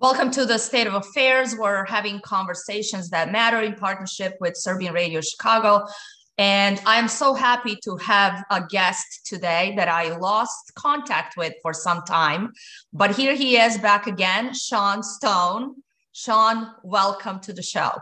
Welcome to the State of Affairs. We're having conversations that matter in partnership with Serbian Radio Chicago. And I'm so happy to have a guest today that I lost contact with for some time. But here he is back again, Sean Stone. Sean, welcome to the show.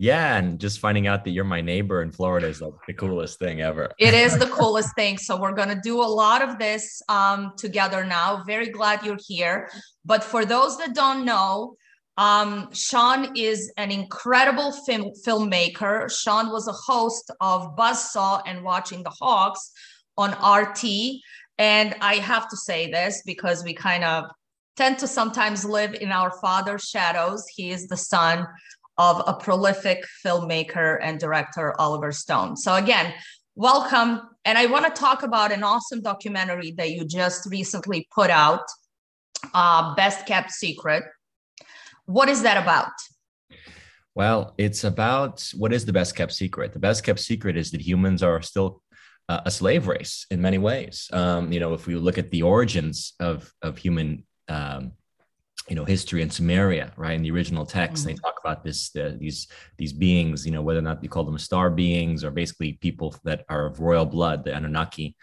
Yeah, and just finding out that you're my neighbor in Florida is like the coolest thing ever. it is the coolest thing. So we're gonna do a lot of this um, together now. Very glad you're here. But for those that don't know, um, Sean is an incredible film filmmaker. Sean was a host of Buzzsaw and Watching the Hawks on RT. And I have to say this because we kind of tend to sometimes live in our father's shadows. He is the son of a prolific filmmaker and director, Oliver Stone. So, again, welcome. And I want to talk about an awesome documentary that you just recently put out, uh, Best Kept Secret. What is that about? Well, it's about what is the best kept secret? The best kept secret is that humans are still uh, a slave race in many ways. Um, you know, if we look at the origins of of human um, you know history in Sumeria, right? In the original text, mm-hmm. they talk about this uh, these these beings, you know, whether or not you call them star beings or basically people that are of royal blood, the Anunnaki,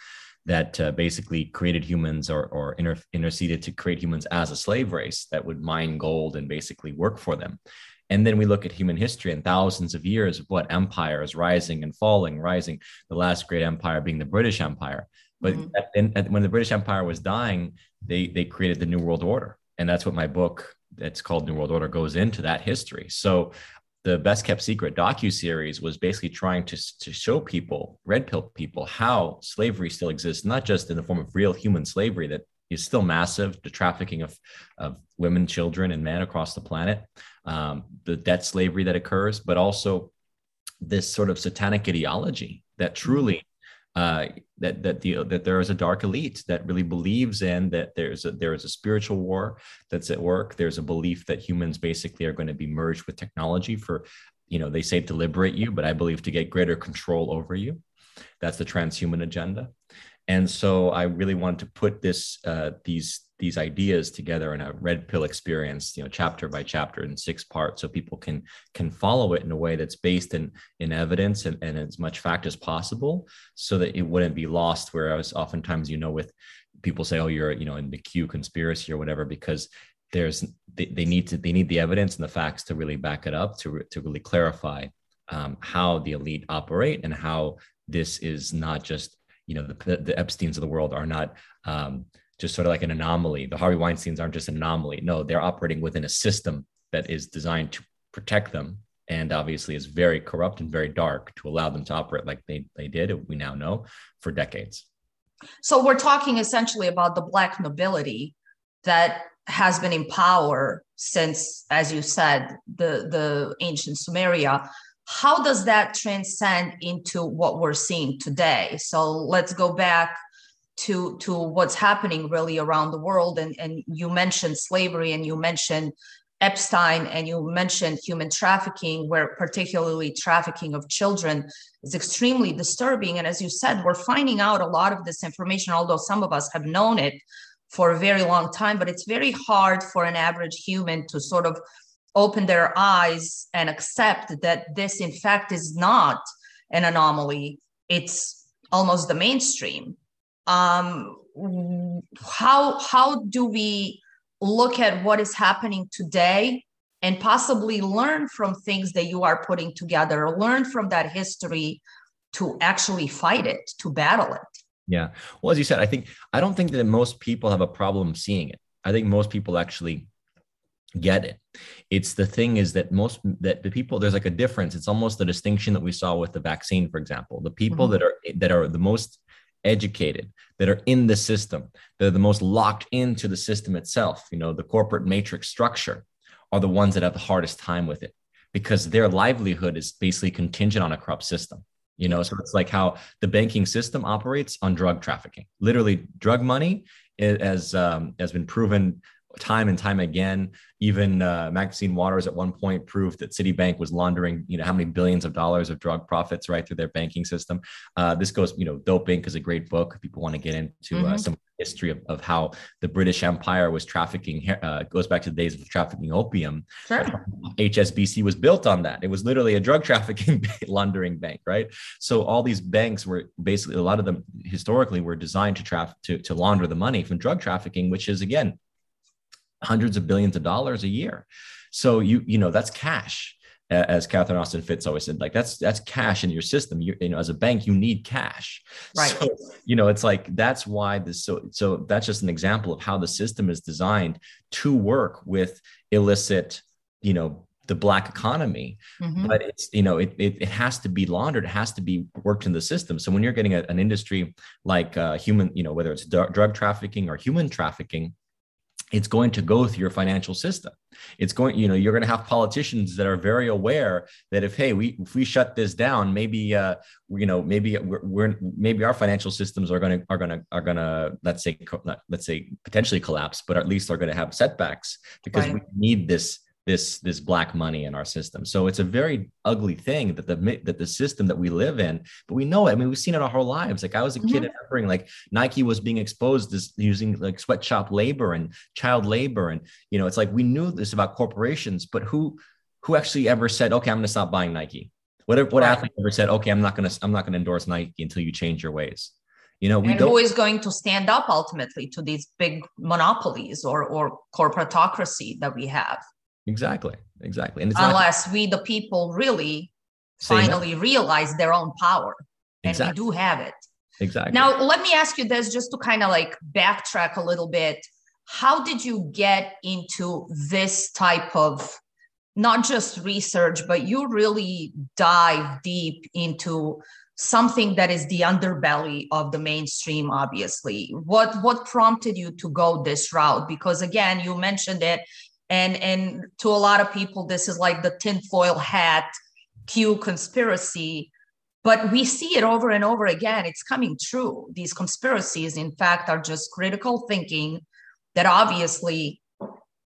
that uh, basically created humans or or inter- interceded to create humans as a slave race that would mine gold and basically work for them. And then we look at human history and thousands of years of what empires rising and falling, rising. The last great empire being the British Empire. But mm-hmm. at, at, when the British Empire was dying, they they created the New World Order and that's what my book that's called new world order goes into that history. So the best kept secret docu series was basically trying to, to show people red pill people how slavery still exists not just in the form of real human slavery that is still massive the trafficking of, of women children and men across the planet um, the debt slavery that occurs but also this sort of satanic ideology that truly uh, that that the that there is a dark elite that really believes in that there's a there is a spiritual war that's at work. There's a belief that humans basically are going to be merged with technology for, you know, they say to liberate you, but I believe to get greater control over you. That's the transhuman agenda. And so I really want to put this uh, these these ideas together in a red pill experience you know chapter by chapter in six parts so people can can follow it in a way that's based in in evidence and, and as much fact as possible so that it wouldn't be lost whereas oftentimes you know with people say oh you're you know in the q conspiracy or whatever because there's they, they need to they need the evidence and the facts to really back it up to, to really clarify um, how the elite operate and how this is not just you know the, the epsteins of the world are not um, just sort of like an anomaly. The Harvey Weinsteins aren't just an anomaly. No, they're operating within a system that is designed to protect them and obviously is very corrupt and very dark to allow them to operate like they, they did, we now know, for decades. So we're talking essentially about the Black nobility that has been in power since, as you said, the, the ancient Sumeria. How does that transcend into what we're seeing today? So let's go back to to what's happening really around the world. And and you mentioned slavery and you mentioned Epstein and you mentioned human trafficking where particularly trafficking of children is extremely disturbing. And as you said we're finding out a lot of this information although some of us have known it for a very long time but it's very hard for an average human to sort of open their eyes and accept that this in fact is not an anomaly. It's almost the mainstream um, how how do we look at what is happening today and possibly learn from things that you are putting together learn from that history to actually fight it to battle it? Yeah. Well as you said i think i don't think that most people have a problem seeing it. I think most people actually get it. It's the thing is that most that the people there's like a difference. It's almost the distinction that we saw with the vaccine for example. The people mm-hmm. that are that are the most educated, that are in the system, that are the most locked into the system itself, you know, the corporate matrix structure, are the ones that have the hardest time with it because their livelihood is basically contingent on a corrupt system. You know, so it's like how the banking system operates on drug trafficking. Literally, drug money, as um, has been proven time and time again. Even uh, Maxine Waters at one point proved that Citibank was laundering, you know, how many billions of dollars of drug profits right through their banking system. Uh, this goes, you know, Dope Inc. is a great book. If people want to get into uh, mm-hmm. uh, some history of, of how the British Empire was trafficking, uh, goes back to the days of trafficking opium. Sure. HSBC was built on that. It was literally a drug trafficking laundering bank, right? So all these banks were basically, a lot of them historically were designed to traffic, to, to launder the money from drug trafficking, which is again, hundreds of billions of dollars a year. So you you know that's cash, as Catherine Austin Fitts always said. Like that's that's cash in your system. You, you know, as a bank, you need cash. Right. So, you know, it's like that's why this. So so that's just an example of how the system is designed to work with illicit, you know, the black economy mm-hmm. but it's you know it, it, it, has to be laundered it has to be worked in the system so when you're getting a, an industry like uh, human you know whether it's drug trafficking or human trafficking it's going to go through your financial system it's going you know you're going to have politicians that are very aware that if hey we if we shut this down maybe uh you know maybe we're, we're maybe our financial systems are going to are going to are going to let's say let's say potentially collapse but at least are going to have setbacks because right. we need this this this black money in our system. So it's a very ugly thing that the that the system that we live in, but we know it. I mean, we've seen it our whole lives. Like I was a kid mm-hmm. remembering like Nike was being exposed as using like sweatshop labor and child labor, and you know, it's like we knew this about corporations, but who who actually ever said, okay, I'm going to stop buying Nike? What what right. athlete ever said, okay, I'm not going to I'm not going to endorse Nike until you change your ways? You know, we and. Who is going to stand up ultimately to these big monopolies or or corporatocracy that we have? Exactly. Exactly. And unless not, we, the people, really finally no. realize their own power, and exactly. we do have it. Exactly. Now, let me ask you this just to kind of like backtrack a little bit. How did you get into this type of not just research, but you really dive deep into something that is the underbelly of the mainstream obviously what what prompted you to go this route because again you mentioned it and and to a lot of people this is like the tinfoil hat q conspiracy. But we see it over and over again. It's coming true. These conspiracies in fact are just critical thinking that obviously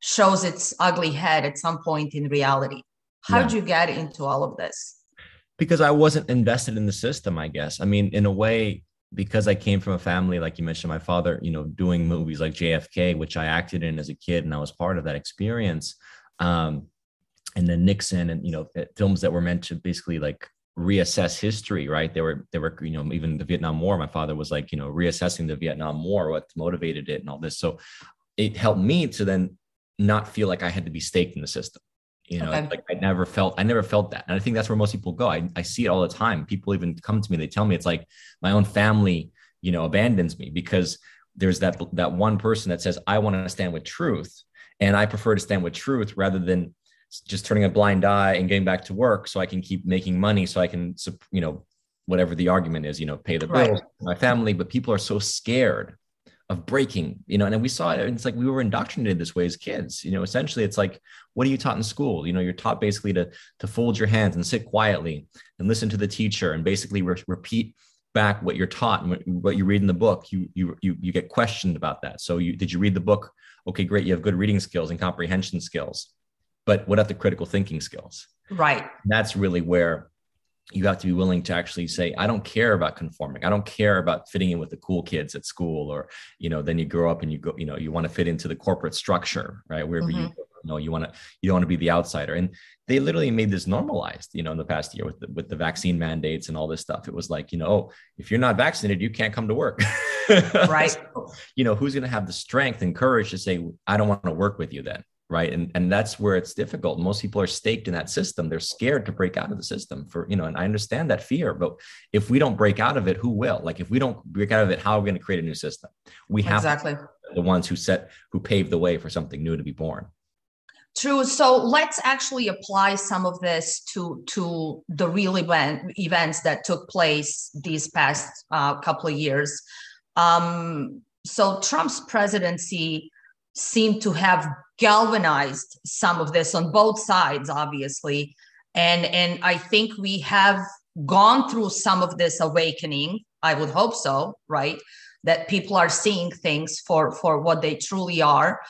shows its ugly head at some point in reality. How yeah. did you get into all of this? Because i wasn't invested in the system i guess. I mean in a way because I came from a family, like you mentioned, my father, you know, doing movies like JFK, which I acted in as a kid, and I was part of that experience. Um, and then Nixon, and you know, films that were meant to basically like reassess history, right? They were, they were, you know, even the Vietnam War. My father was like, you know, reassessing the Vietnam War, what motivated it, and all this. So it helped me to then not feel like I had to be staked in the system you know okay. like i never felt i never felt that and i think that's where most people go I, I see it all the time people even come to me they tell me it's like my own family you know abandons me because there's that that one person that says i want to stand with truth and i prefer to stand with truth rather than just turning a blind eye and getting back to work so i can keep making money so i can you know whatever the argument is you know pay the bills right. my family but people are so scared of breaking, you know, and we saw it. It's like we were indoctrinated this way as kids. You know, essentially, it's like, what are you taught in school? You know, you're taught basically to to fold your hands and sit quietly and listen to the teacher and basically re- repeat back what you're taught and what, what, you read in the book. You you you you get questioned about that. So, you did you read the book? Okay, great. You have good reading skills and comprehension skills, but what about the critical thinking skills? Right. That's really where you have to be willing to actually say i don't care about conforming. I don't care about fitting in with the cool kids at school or you know then you grow up and you go you know you want to fit into the corporate structure right? Wherever mm-hmm. you you know you want to you don't want to be the outsider. And they literally made this normalized you know in the past year with the, with the vaccine mandates and all this stuff. It was like you know oh, if you're not vaccinated you can't come to work. Right. So, you know who's going to have the strength and courage to say i don't want to work with you then right? And and that's where it's difficult. Most people are staked in that system. They're scared to break out of the system for you know and i understand that fear but if we don't break out of it who will? Like if we don't break out of it how are we going to create a new system? We have exactly. the ones who set who paved the way for something new to be born. True. So let's actually apply some of this to to the real event events that took place these past uh, couple of years. Um, so Trump's presidency seemed to have galvanized some of this on both sides obviously and and i think we have gone through some of this awakening i would hope so right that people are seeing things for for what they truly are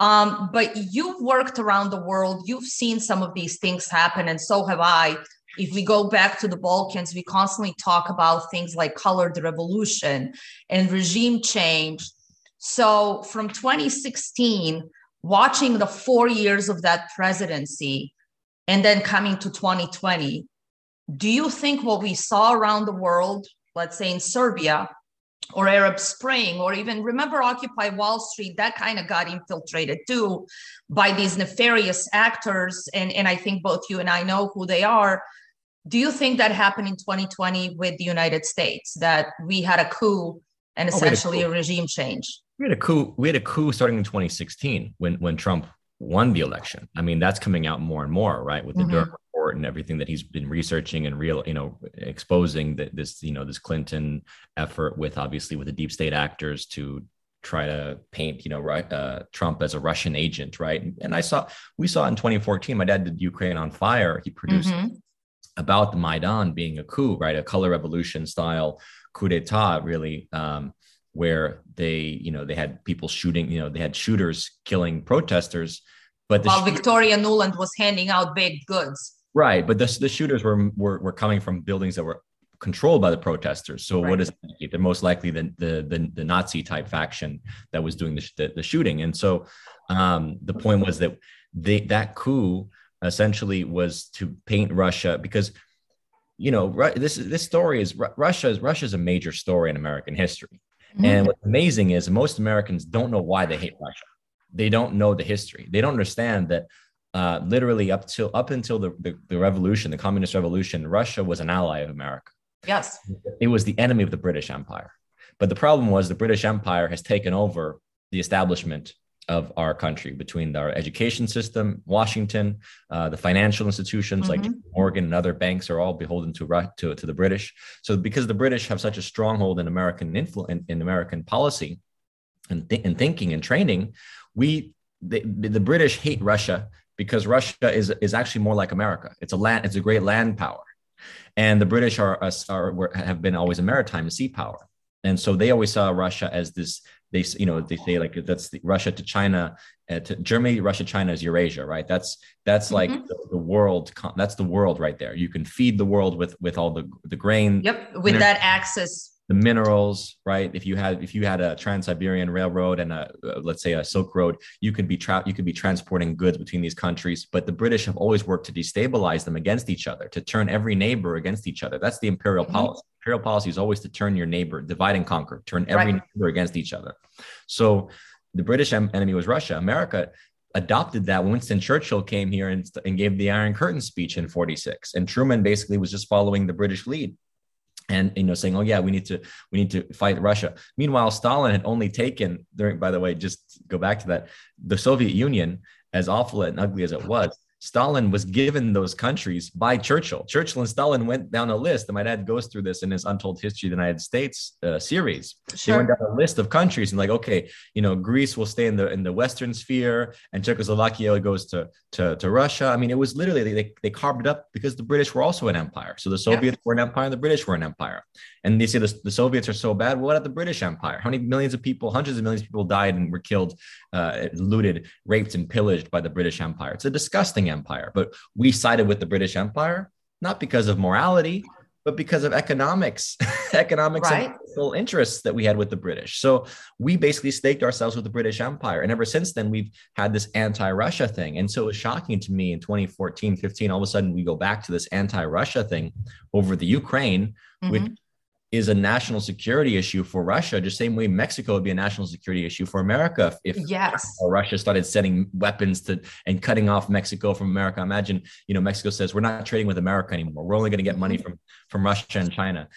Um, but you've worked around the world, you've seen some of these things happen, and so have I. If we go back to the Balkans, we constantly talk about things like colored revolution and regime change. So from 2016, watching the four years of that presidency and then coming to 2020, do you think what we saw around the world, let's say in Serbia, or Arab Spring, or even remember Occupy Wall Street, that kind of got infiltrated too by these nefarious actors. And, and I think both you and I know who they are. Do you think that happened in 2020 with the United States, that we had a coup and essentially oh, a, coup. a, regime change? We had a coup. We had a coup starting in 2016 when when Trump won the election. I mean, that's coming out more and more, right? With the mm-hmm. Durham report and everything that he's been researching and real, you know, exposing that this, you know, this Clinton effort with obviously with the deep state actors to try to paint, you know, right, uh, Trump as a Russian agent, right? And I saw, we saw in 2014, my dad did Ukraine on Fire. He produced mm-hmm. about the Maidan being a coup, right, a color revolution style coup d'état, really. Um, where they, you know, they had people shooting, you know, they had shooters killing protesters, but while Victoria Nuland was handing out baked goods. Right, but the, the shooters were, were were coming from buildings that were controlled by the protesters. So right. what is they're most likely the, the, the the Nazi type faction that was doing the the, the shooting. And so um, the point was that they that coup essentially was to paint Russia because you know this this story is Russia is Russia is a major story in American history. Mm-hmm. And what's amazing is most Americans don't know why they hate Russia. They don't know the history. They don't understand that uh, literally up till up until the, the, the revolution, the communist revolution, Russia was an ally of America. Yes, it was the enemy of the British Empire. But the problem was the British Empire has taken over the establishment of our country between our education system, Washington, uh, the financial institutions mm-hmm. like Morgan and other banks are all beholden to, to, to the British. So because the British have such a stronghold in American influence in, in, American policy and, th- and thinking and training, we the, the British hate Russia because Russia is is actually more like America. It's a land, it's a great land power, and the British are, are have been always a maritime sea power, and so they always saw Russia as this. They you know they say like that's the, Russia to China, uh, to Germany, Russia, China is Eurasia, right? That's that's like mm-hmm. the, the, world. That's the world right there. You can feed the world with with all the the grain. Yep, with that access the minerals, right? If you had if you had a Trans-Siberian Railroad and a uh, let's say a Silk Road, you could be tra- you could be transporting goods between these countries. But the British have always worked to destabilize them against each other, to turn every neighbor against each other. That's the imperial mm-hmm. policy. Imperial policy is always to turn your neighbor, divide and conquer, turn every right. neighbor against each other. So the British enemy was Russia. America adopted that. Winston Churchill came here and, and gave the Iron Curtain speech in 46. And Truman basically was just following the British lead and you know saying oh yeah we need to we need to fight russia. Meanwhile stalin had only taken during by the way just go back to that the soviet union as awful and ugly as it was Stalin was given those countries by Churchill. Churchill and Stalin went down a list, and my dad goes through this in his Untold History of the United States uh, series. Sure. They went down a list of countries and like, okay, you know, Greece will stay in the in the Western sphere, and Czechoslovakia goes to to, to Russia. I mean, it was literally they, they carved it up because the British were also an empire. So the Soviets yeah. were an empire, and the British were an empire. And they say the, the Soviets are so bad. Well, what about the British Empire? How many millions of people, hundreds of millions of people died and were killed, uh, looted, raped, and pillaged by the British Empire? It's a disgusting empire. But we sided with the British Empire, not because of morality, but because of economics, economics right. and interests that we had with the British. So we basically staked ourselves with the British Empire. And ever since then, we've had this anti Russia thing. And so it was shocking to me in 2014, 15, all of a sudden we go back to this anti Russia thing over the Ukraine, mm-hmm. which is a national security issue for Russia, just the same way Mexico would be a national security issue for America if, yes. Russia started sending weapons to and cutting off Mexico from America. Imagine, you know, Mexico says we're not trading with America anymore. We're only going to get money mm-hmm. from from Russia and China.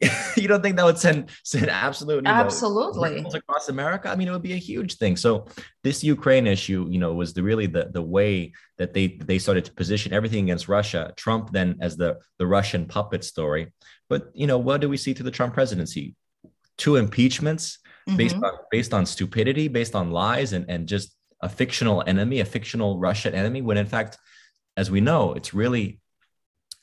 you don't think that would send send absolutely absolutely know, across America? I mean, it would be a huge thing. So this Ukraine issue, you know, was the really the the way that they they started to position everything against Russia. Trump then as the the Russian puppet story. But you know, what do we see through the Trump presidency? Two impeachments mm-hmm. based on based on stupidity, based on lies, and and just a fictional enemy, a fictional Russian enemy. When in fact, as we know, it's really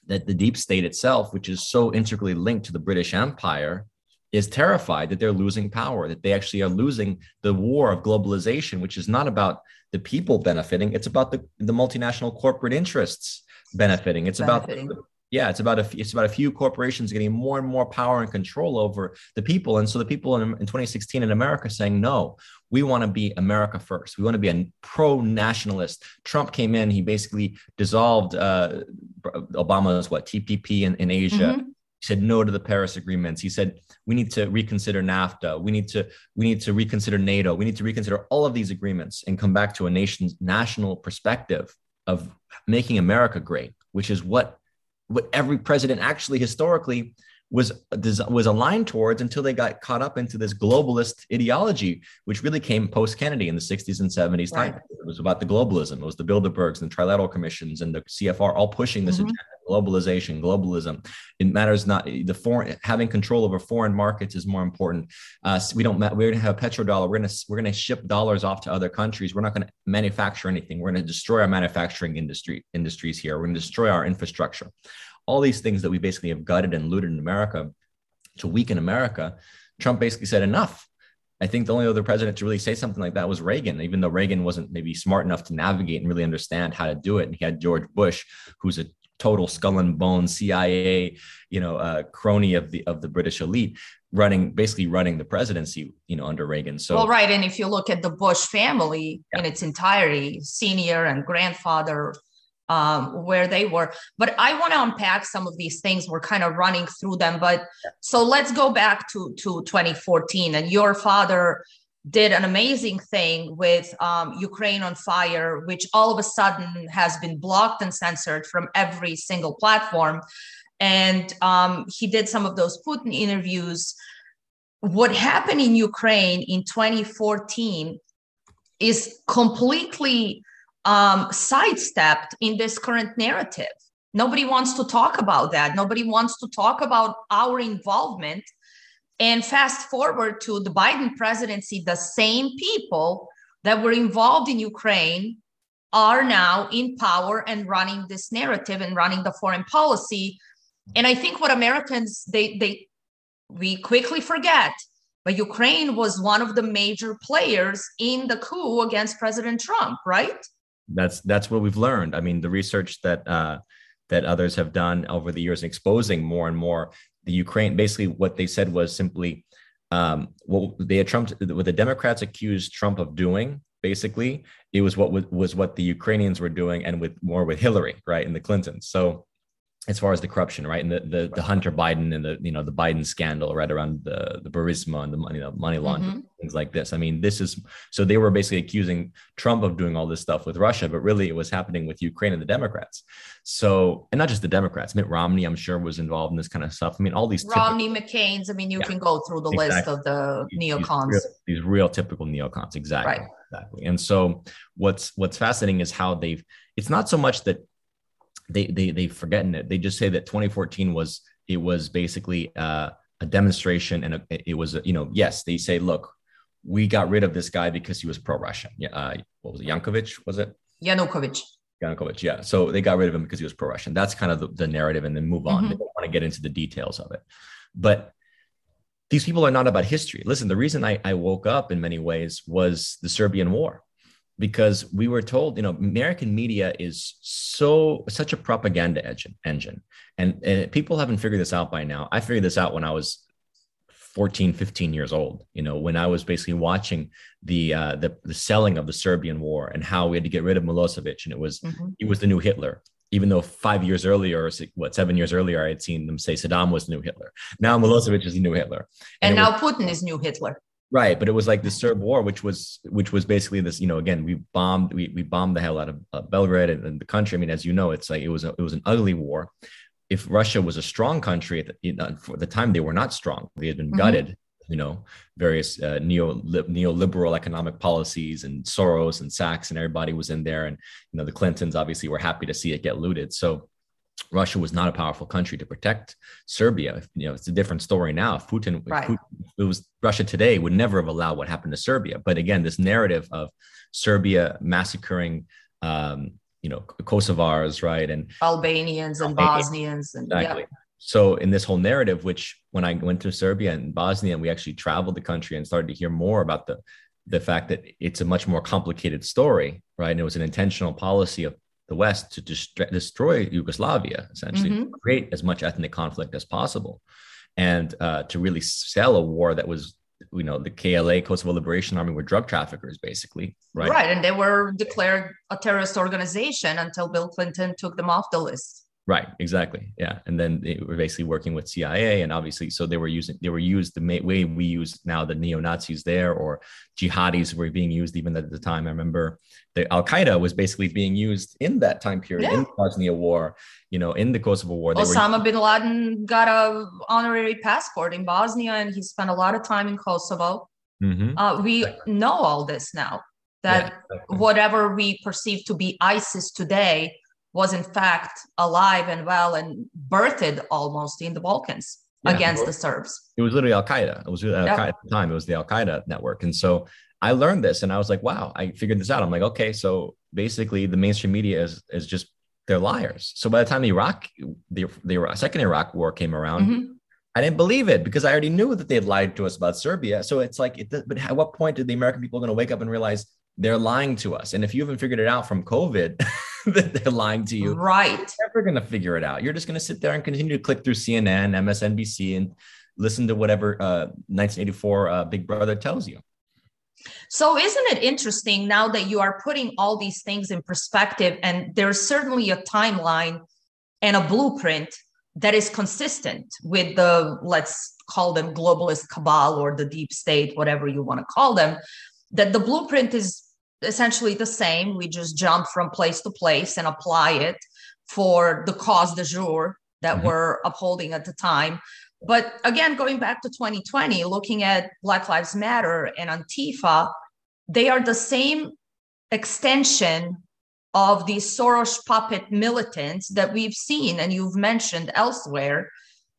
that the deep state itself, which is so integrally linked to the British Empire, is terrified that they're losing power, that they actually are losing the war of globalization, which is not about the people benefiting, it's about the, the multinational corporate interests benefiting. It's benefiting. about yeah, it's about a it's about a few corporations getting more and more power and control over the people, and so the people in, in 2016 in America saying no, we want to be America first. We want to be a pro-nationalist. Trump came in, he basically dissolved uh, Obama's what TPP in, in Asia. Mm-hmm. He said no to the Paris agreements. He said we need to reconsider NAFTA. We need to we need to reconsider NATO. We need to reconsider all of these agreements and come back to a nation's national perspective of making America great, which is what what every president actually historically was was aligned towards until they got caught up into this globalist ideology, which really came post Kennedy in the 60s and 70s. Right. Time. It was about the globalism. It was the Bilderbergs and the Trilateral Commissions and the CFR all pushing this mm-hmm. agenda globalization, globalism. It matters not the foreign having control over foreign markets is more important. Uh, we don't we're gonna have a petrodollar. We're gonna we're gonna ship dollars off to other countries. We're not gonna manufacture anything. We're gonna destroy our manufacturing industry industries here. We're gonna destroy our infrastructure. All these things that we basically have gutted and looted in America to weaken America. Trump basically said enough. I think the only other president to really say something like that was Reagan, even though Reagan wasn't maybe smart enough to navigate and really understand how to do it. And he had George Bush, who's a total skull and bone CIA, you know, uh, crony of the of the British elite, running basically running the presidency, you know, under Reagan. So well, right, and if you look at the Bush family yeah. in its entirety, senior and grandfather, um, where they were. But I want to unpack some of these things. We're kind of running through them, but so let's go back to to 2014 and your father did an amazing thing with um, Ukraine on Fire, which all of a sudden has been blocked and censored from every single platform. And um, he did some of those Putin interviews. What happened in Ukraine in 2014 is completely um, sidestepped in this current narrative. Nobody wants to talk about that. Nobody wants to talk about our involvement and fast forward to the Biden presidency, the same people that were involved in Ukraine are now in power and running this narrative and running the foreign policy. And I think what Americans they they we quickly forget, but Ukraine was one of the major players in the coup against President Trump, right? That's that's what we've learned. I mean, the research that uh, that others have done over the years, exposing more and more the Ukraine, basically what they said was simply um, what they had Trump, what the Democrats accused Trump of doing. Basically, it was what was, was what the Ukrainians were doing, and with more with Hillary, right, and the Clintons. So as far as the corruption, right, and the the, the Hunter Biden and the you know the Biden scandal, right around the the Burisma and the money the money laundering mm-hmm. things like this. I mean, this is so they were basically accusing Trump of doing all this stuff with Russia, but really it was happening with Ukraine and the Democrats. So and not just the Democrats, Mitt Romney, I'm sure, was involved in this kind of stuff. I mean, all these Romney, typical, McCain's. I mean, you yeah, can go through the exactly. list of the neocons. These real, these real typical neocons, exactly. Right. Exactly. And so what's what's fascinating is how they've. It's not so much that they they they've forgotten it. They just say that 2014 was it was basically uh, a demonstration, and a, it was a, you know yes they say look we got rid of this guy because he was pro-Russian. Yeah, uh, what was it? Yankovic was it? Yanukovych. Yanukovych, yeah. So they got rid of him because he was pro-Russian. That's kind of the, the narrative, and then move on. Mm-hmm. They don't want to get into the details of it, but these people are not about history. Listen, the reason I, I woke up in many ways was the Serbian War because we were told, you know, American media is so such a propaganda engine, engine. And, and people haven't figured this out by now. I figured this out when I was 14, 15 years old, you know, when I was basically watching the, uh, the, the selling of the Serbian war and how we had to get rid of Milosevic. And it was, mm-hmm. he was the new Hitler even though five years earlier, or what, seven years earlier, I had seen them say Saddam was the new Hitler. Now Milosevic is the new Hitler. And, and now was, Putin is new Hitler. Right, but it was like the Serb war, which was which was basically this. You know, again, we bombed we, we bombed the hell out of uh, Belgrade and, and, the country. I mean, as you know, it's like it was a, it was an ugly war. If Russia was a strong country at the, you know, for the time, they were not strong. They had been mm-hmm. gutted. You know, various uh, neo neoliberal economic policies and Soros and Sachs and everybody was in there, and you know the Clintons obviously were happy to see it get looted. So Russia was not a powerful country to protect Serbia. You know, it's a different story now. If Putin, right. if Putin, it was Russia today would never have allowed what happened to Serbia. But again, this narrative of Serbia massacring, um, you know, Kosovars, right, and Albanians and Bosnians, and exactly. Yeah. So in this whole narrative, which when I went to Serbia and Bosnia, and we actually traveled the country and started to hear more about the the fact that it's a much more complicated story, right? And it was an intentional policy of the West to dest- destroy Yugoslavia, essentially, mm-hmm. create as much ethnic conflict as possible, and uh, to really sell a war that was you know the KLA Kosovo Liberation Army were drug traffickers basically right right and they were declared a terrorist organization until Bill Clinton took them off the list Right, exactly. Yeah. And then they were basically working with CIA. And obviously, so they were using, they were used the way we use now the neo Nazis there, or jihadis were being used even at the time. I remember the Al Qaeda was basically being used in that time period yeah. in the Bosnia War, you know, in the Kosovo War. Osama were, bin Laden got a honorary passport in Bosnia and he spent a lot of time in Kosovo. Mm-hmm. Uh, we know all this now that yeah, exactly. whatever we perceive to be ISIS today was in fact alive and well and birthed almost in the Balkans yeah, against the Serbs. It was literally Al Qaeda. It was Al Qaeda at the time. It was the Al Qaeda network. And so I learned this and I was like, wow, I figured this out. I'm like, okay, so basically the mainstream media is is just they're liars. So by the time the Iraq, the, the second Iraq war came around, mm-hmm. I didn't believe it because I already knew that they had lied to us about Serbia. So it's like, it, but at what point did the American people going to wake up and realize they're lying to us? And if you haven't figured it out from COVID, that they're lying to you. Right. You're never going to figure it out. You're just going to sit there and continue to click through CNN, MSNBC, and listen to whatever uh, 1984 uh, Big Brother tells you. So, isn't it interesting now that you are putting all these things in perspective, and there's certainly a timeline and a blueprint that is consistent with the, let's call them globalist cabal or the deep state, whatever you want to call them, that the blueprint is essentially the same. We just jump from place to place and apply it for the cause de jour that mm-hmm. we're upholding at the time. But again, going back to 2020, looking at Black Lives Matter and Antifa, they are the same extension of these Soros puppet militants that we've seen and you've mentioned elsewhere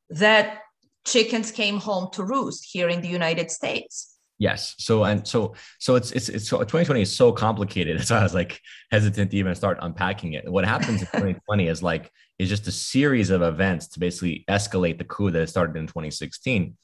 that chickens came home to roost here in the United States. Yes. So and so so it's it's it's so 2020 is so complicated. That's why I was like hesitant to even start unpacking it. What happens in 2020 is like is just a series of events to basically escalate the coup that started in 2016.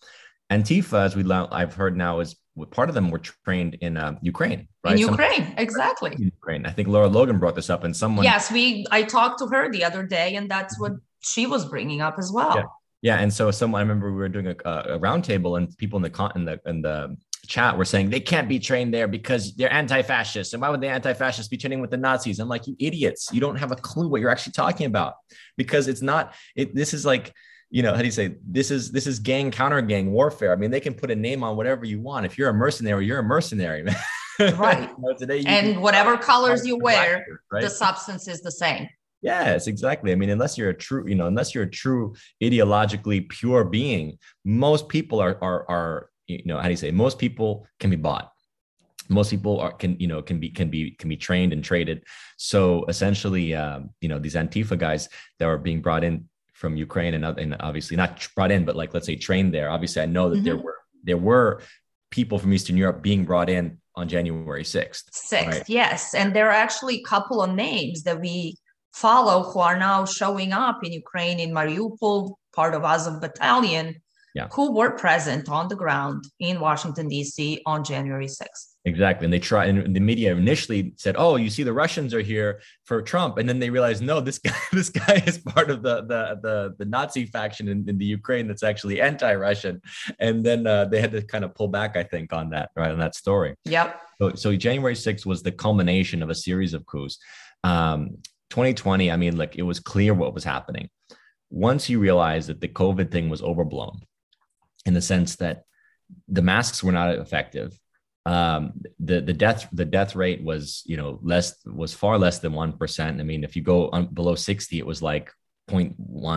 Antifa, as we I've heard now, is part of them were trained in uh, Ukraine, right? In Ukraine, exactly. Ukraine. I think Lara Logan brought this up, and someone. Yes, we. I talked to her the other day, and that's what she was bringing up as well. Yeah. Yeah, and so someone I remember we were doing a, a roundtable, and people in the con in the in the chat were saying they can't be trained there because they're anti-fascist. And why would the anti-fascists be training with the Nazis? I'm like, you idiots! You don't have a clue what you're actually talking about because it's not. It this is like you know how do you say this is this is gang counter gang warfare i mean they can put a name on whatever you want if you're a mercenary you're a mercenary man right you know, today and whatever colors you wear right? the substance is the same yes exactly i mean unless you're a true you know unless you're a true ideologically pure being most people are are are you know how do you say most people can be bought most people are can you know can be can be can be trained and traded so essentially um, you know these antifa guys that are being brought in from ukraine and, and obviously not brought in but like let's say trained there obviously i know that mm-hmm. there were there were people from eastern europe being brought in on january 6th 6th right? yes and there are actually a couple of names that we follow who are now showing up in ukraine in mariupol part of azov battalion yeah. who were present on the ground in Washington, D.C. on January 6th. Exactly. And they try, and the media initially said, Oh, you see, the Russians are here for Trump. And then they realized, no, this guy, this guy is part of the the the, the Nazi faction in, in the Ukraine that's actually anti-Russian. And then uh, they had to kind of pull back, I think, on that, right, on that story. Yep. So, so January 6th was the culmination of a series of coups. Um, 2020, I mean, like it was clear what was happening. Once you realize that the COVID thing was overblown, in the sense that the masks were not effective. Um, the the death the death rate was you know less was far less than one percent. I mean, if you go on below sixty, it was like 0.1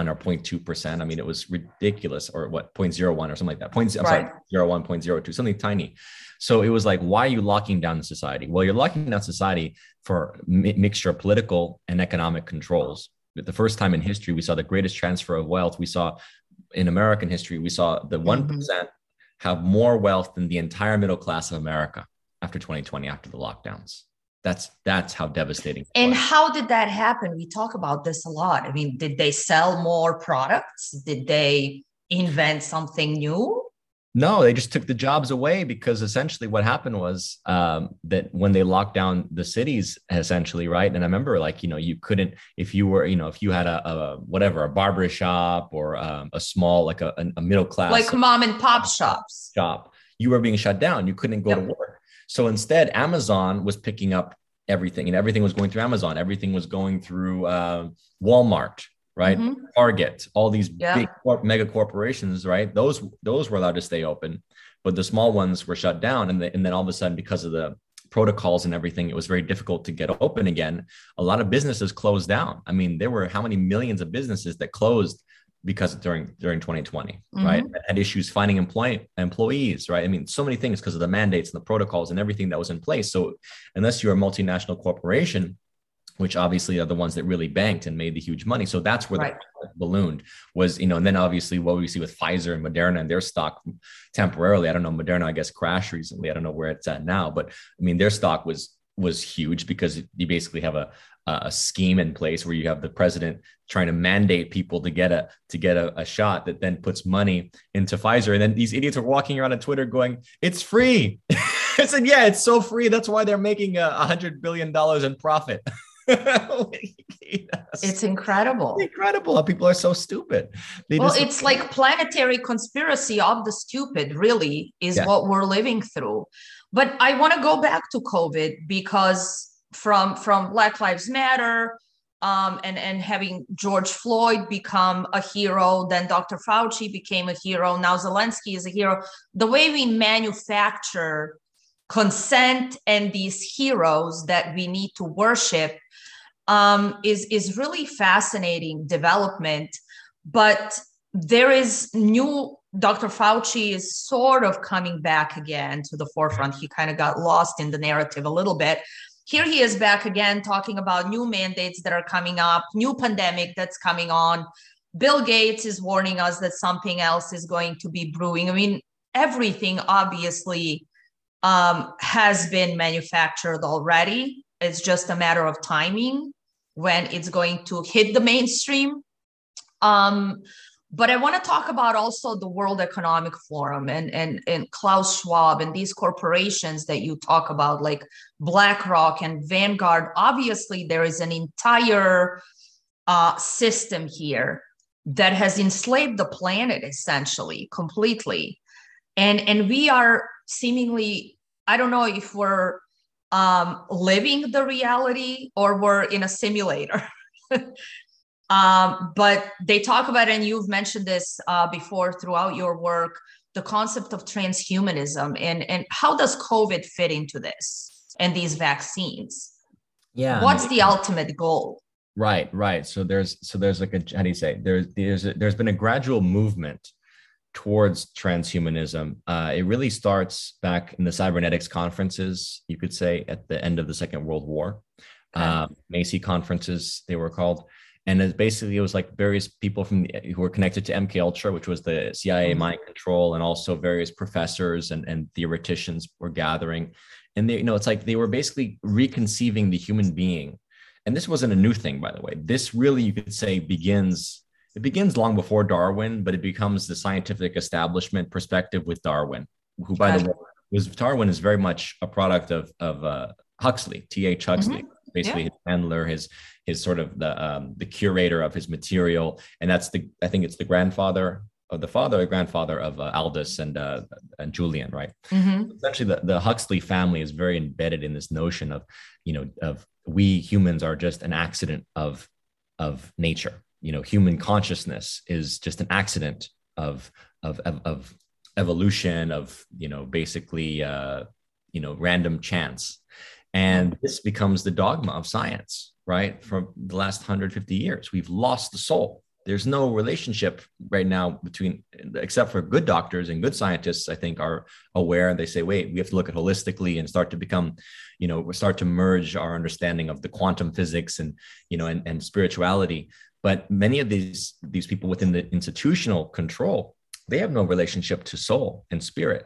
or 0.2 percent. I mean, it was ridiculous, or what 0.01 or something like that. Point, I'm right. sorry, 0.1, 0.02, something tiny. So it was like, why are you locking down the society? Well, you're locking down society for mi- mixture of political and economic controls. The first time in history, we saw the greatest transfer of wealth. We saw in American history, we saw the one mm-hmm. have more wealth than the entire middle class of America after 2020, after the lockdowns. that's that's how devastating and how did that happen? We talk about this a lot. I mean did they sell more products? Did they invent something new no they just took the jobs away because essentially what happened was um, that when they locked down the cities essentially right? And i remember like you know you couldn't if you were you know if you had a, a whatever a barber shop or um, a small like a, a middle class like mom and pop shops. shop you were being shut down. You couldn't go yep. to work. So instead, Amazon was picking up everything, and everything was going through Amazon. Everything was going through uh, Walmart, right? Mm-hmm. Target, all these yeah. big corp- mega corporations, right? Those those were allowed to stay open, but the small ones were shut down. And, the, and then all of a sudden, because of the protocols and everything, it was very difficult to get open again. A lot of businesses closed down. I mean, there were how many millions of businesses that closed because during during 2020 mm-hmm. right had issues finding employ, employees right i mean so many things because of the mandates and the protocols and everything that was in place so unless you're a multinational corporation which obviously are the ones that really banked and made the huge money so that's where right. the ballooned was you know and then obviously what we see with pfizer and moderna and their stock temporarily i don't know moderna i guess crashed recently i don't know where it's at now but i mean their stock was was huge because you basically have a a scheme in place where you have the president trying to mandate people to get a to get a, a, shot that then puts money into Pfizer. And then these idiots are walking around on Twitter going, "It's free." I said, "Yeah, it's so free. That's why they're making a hundred billion dollars in profit." it's incredible. It's incredible. People are so stupid. They well, it's like planetary conspiracy of the stupid. Really, is yeah. what we're living through. But I want to go back to COVID because from from Black Lives Matter um, and and having George Floyd become a hero, then Dr. Fauci became a hero. Now Zelensky is a hero. The way we manufacture consent and these heroes that we need to worship um, is is really fascinating development. But there is new. Dr. Fauci is sort of coming back again to the forefront. He kind of got lost in the narrative a little bit here he is back again talking about new mandates that are coming up, new pandemic that's coming on. Bill Gates is warning us that something else is going to be brewing. I mean, everything obviously um, has been manufactured already. It's just a matter of timing when it's going to hit the mainstream. Um, but I want to talk about also the World Economic Forum and, and, and Klaus Schwab and these corporations that you talk about, like BlackRock and Vanguard. Obviously, there is an entire uh, system here that has enslaved the planet essentially completely. And, and we are seemingly, I don't know if we're um, living the reality or we're in a simulator. Um, but they talk about, and you've mentioned this uh, before throughout your work, the concept of transhumanism and, and how does COVID fit into this and these vaccines? Yeah. What's the ultimate goal? Right, right. So there's so there's like a how do you say there's there's a, there's been a gradual movement towards transhumanism. Uh, it really starts back in the cybernetics conferences, you could say, at the end of the Second World War. Okay. Uh, Macy conferences, they were called and it basically it was like various people from who were connected to MK Ultra, which was the CIA mm-hmm. mind control, and also various professors and, and theoreticians were gathering, and they you know it's like they were basically reconceiving the human being, and this wasn't a new thing by the way. This really you could say begins it begins long before Darwin, but it becomes the scientific establishment perspective with Darwin, who by the way was Darwin is very much a product of of uh, Huxley, T. H. Huxley. Mm-hmm basically yeah. his handler, his his sort of the um, the curator of his material, and that's the I think it's the grandfather of the father or grandfather of uh, Aldous and uh, and Julian, right? Mm-hmm. Essentially, the, the Huxley family is very embedded in this notion of you know of we humans are just an accident of of nature. You know, human consciousness is just an accident of of of, of evolution of you know basically uh, you know random chance and this becomes the dogma of science, right? For the last 150 years, we've lost the soul. There's no relationship right now between, except for good doctors and good scientists, I think are aware. And they say, wait, we have to look at holistically and start to become, you know, start to merge our understanding of the quantum physics and, you know, and, and spirituality. But many of these, these people within the institutional control, they have no relationship to soul and spirit.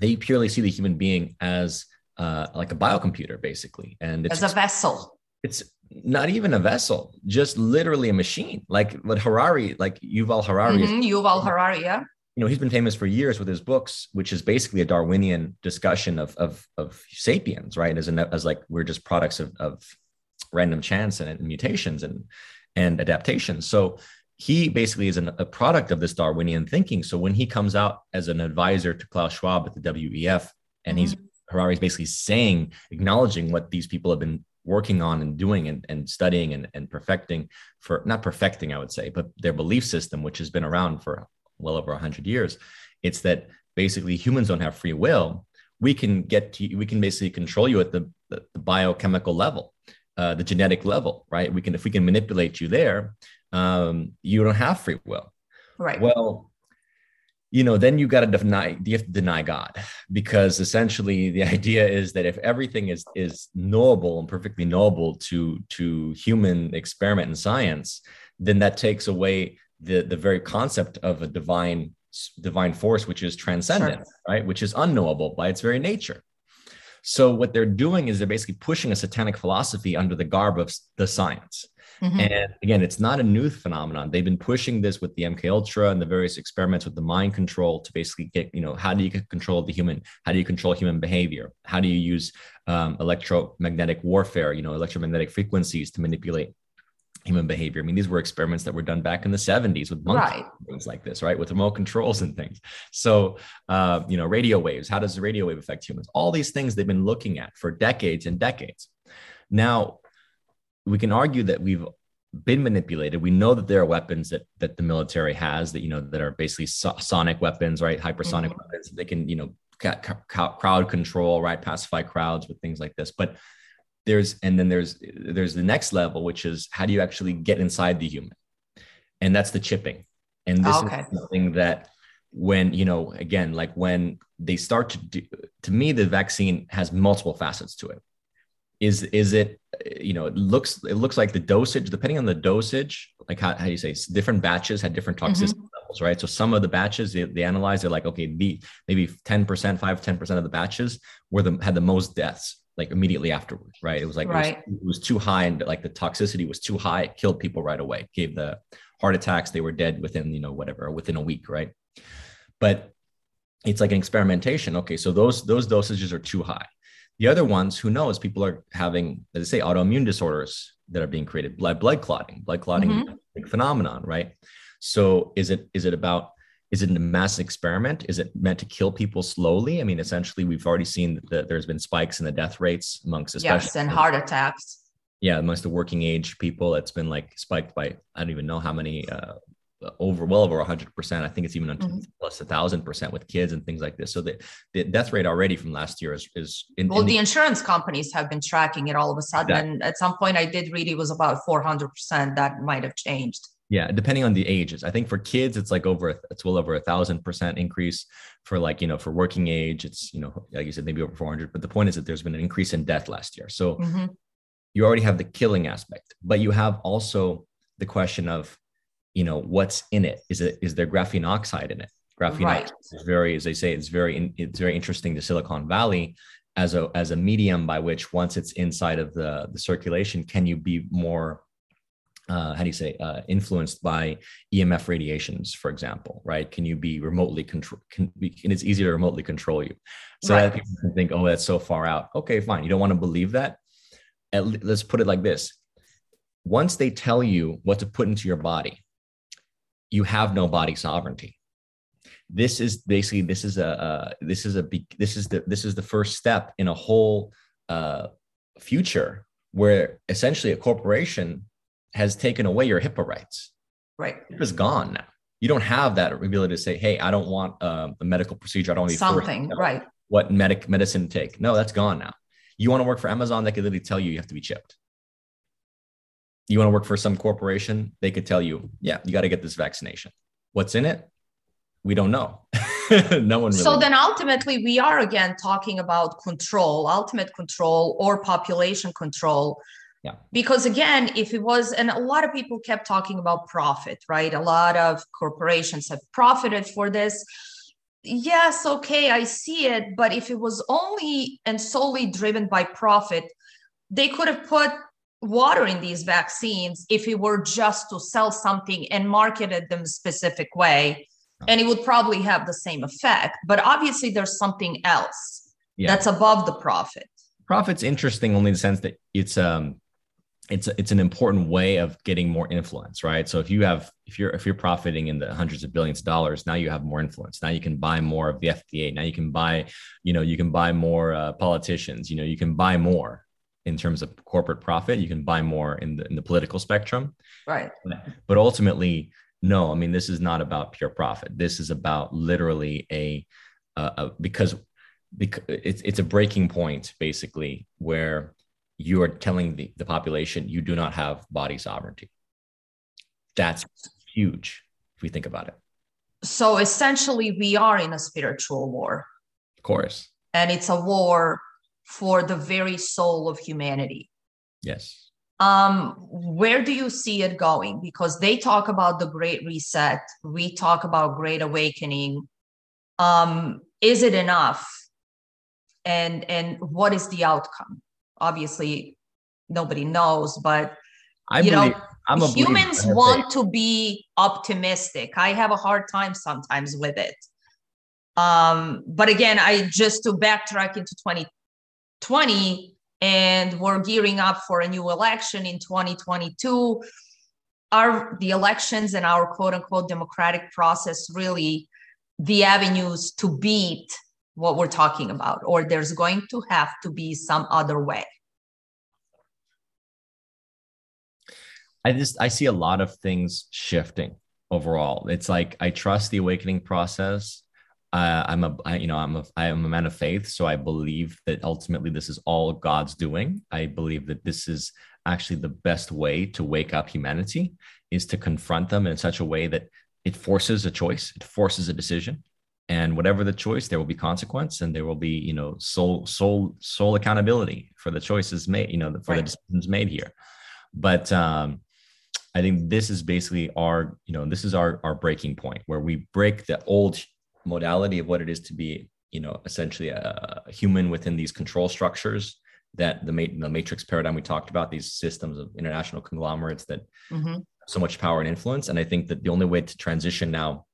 They purely see the human being as uh, like a biocomputer, basically, and it's as a vessel. It's not even a vessel, just literally a machine. Like what Harari, like Yuval Harari. Mm-hmm, Yuval Harari, yeah. You know, he's been famous for years with his books, which is basically a Darwinian discussion of of, of sapiens, right? As an, as like we're just products of, of random chance and, and mutations and and adaptations. So he basically is an, a product of this Darwinian thinking. So when he comes out as an advisor to Klaus Schwab at the WEF, and mm-hmm. he's Harari's basically saying, acknowledging what these people have been working on and doing and, and studying and, and perfecting for not perfecting, I would say, but their belief system, which has been around for well over 100 years. It's that basically humans don't have free will. We can get to, we can basically control you at the, the, the biochemical level, uh, the genetic level, right? We can, if we can manipulate you there, um, you don't have free will. Right. Well, you know, then you got to deny, you have to deny God because essentially the idea is that if everything is is knowable and perfectly knowable to to human experiment and science, then that takes away the the very concept of a divine divine force, which is transcendent, sure. right? Which is unknowable by its very nature. So what they're doing is they're basically pushing a satanic philosophy under the garb of the science. Mm-hmm. And again, it's not a new phenomenon. They've been pushing this with the MK Ultra and the various experiments with the mind control to basically get, you know, how do you control the human? How do you control human behavior? How do you use um, electromagnetic warfare, you know, electromagnetic frequencies to manipulate human behavior. I mean, these were experiments that were done back in the 70s with monkeys, right. things like this, right? With remote controls and things. So, uh, you know, radio waves, how does the radio wave affect humans? All these things they've been looking at for decades and decades. Now, we can argue that we've been manipulated. We know that there are weapons that that the military has that you know that are basically so- sonic weapons, right? Hypersonic mm-hmm. weapons. They can you know crowd control, right? Pacify crowds with things like this. But there's and then there's there's the next level, which is how do you actually get inside the human, and that's the chipping. And this okay. is something that when you know again like when they start to do to me the vaccine has multiple facets to it is is it you know it looks it looks like the dosage depending on the dosage like how, how do you say different batches had different toxicity mm-hmm. levels right? So some of the batches they, they analyze they're like okay the maybe 10% 5 10% of the batches were the had the most deaths like immediately afterwards right? It was like right. it, was, it was too high and like the toxicity was too high it killed people right away gave the heart attacks they were dead within you know whatever within a week right? But it's like an experimentation. Okay so those those dosages are too high the other ones, who knows, people are having, let's say, autoimmune disorders that are being created, blood blood clotting. Blood clotting mm-hmm. is a big phenomenon, right? So is it is it about is it a mass experiment? Is it meant to kill people slowly? I mean, essentially, we've already seen that there's been spikes in the death rates amongst especially yes, and heart attacks. Yeah, amongst the working age people, it's been like spiked by I don't even know how many uh, over well over 100% i think it's even mm-hmm. plus a thousand percent with kids and things like this. So the, the death rate already from last year is is in, well in the, the, insurance companies have been tracking it all of a sudden and at some point i did read it was about 400% that might have changed. Yeah depending on the ages. I think for kids it's like over it's well over a thousand percent increase. For like you know for working age it's you know like you said maybe over 400 but the point is that there's been an increase in death last year. So mm-hmm. you already have the killing aspect but you have also the question of you know what's in it is it is there graphene oxide in it graphene right. is very as they say it's very it's very interesting to silicon valley as a as a medium by which once it's inside of the the circulation can you be more uh, how do you say uh, influenced by EMF radiations, for example, right? Can you be remotely control? Can be, and it's easier to remotely control you. So right. that people can think, oh, that's so far out. Okay, fine. You don't want to believe that. At, let's put it like this: once they tell you what to put into your body, you have no body sovereignty this is basically this is a uh, this is a this is the this is the first step in a whole uh, future where essentially a corporation has taken away your HIPAA rights. Right, HIPAA's gone now. You don't have that ability to say, "Hey, I don't want uh, a medical procedure. I don't want something." Right. What medic medicine take? No, that's gone now. You want to work for Amazon? They could literally tell you you have to be chipped you want to work for some corporation, they could tell you, yeah, you got to get this vaccination. What's in it? We don't know. no one. Really so then ultimately, we are again talking about control, ultimate control, or population control. Yeah. Because again, if it was, and a lot of people kept talking about profit, right? A lot of corporations have profited for this. yes, okay, I see it. But if it was only and solely driven by profit, they could have put water in these vaccines if it were just to sell something and marketed them a specific way. And it would probably have the same effect. But obviously, there's something else yeah. that's above the profit. Profit's interesting only in the sense that it's um it's it's an important way of getting more influence right so if you have if you're if you're profiting in the hundreds of billions of dollars now you have more influence now you can buy more of the fda now you can buy you know you can buy more uh, politicians you know you can buy more in terms of corporate profit you can buy more in the in the political spectrum right but ultimately no i mean this is not about pure profit this is about literally a, uh, a because because it's it's a breaking point basically where you are telling the, the population you do not have body sovereignty. That's huge if we think about it. So essentially, we are in a spiritual war. Of course. And it's a war for the very soul of humanity. Yes. Um, where do you see it going? Because they talk about the great reset, we talk about great awakening. Um, is it enough? And and what is the outcome? obviously nobody knows, but I you believe, know, I'm a humans want to be optimistic. I have a hard time sometimes with it. Um, but again, I just to backtrack into 2020 and we're gearing up for a new election in 2022. Are the elections and our quote unquote democratic process really the avenues to beat what we're talking about, or there's going to have to be some other way? I just I see a lot of things shifting overall. It's like I trust the awakening process. Uh, I'm a I, you know I'm a I am a man of faith, so I believe that ultimately this is all God's doing. I believe that this is actually the best way to wake up humanity is to confront them in such a way that it forces a choice, it forces a decision, and whatever the choice, there will be consequence, and there will be you know soul soul soul accountability for the choices made, you know for right. the decisions made here. But um, I think this is basically our, you know, this is our our breaking point where we break the old modality of what it is to be, you know, essentially a, a human within these control structures that the, the matrix paradigm we talked about, these systems of international conglomerates that mm-hmm. so much power and influence. And I think that the only way to transition now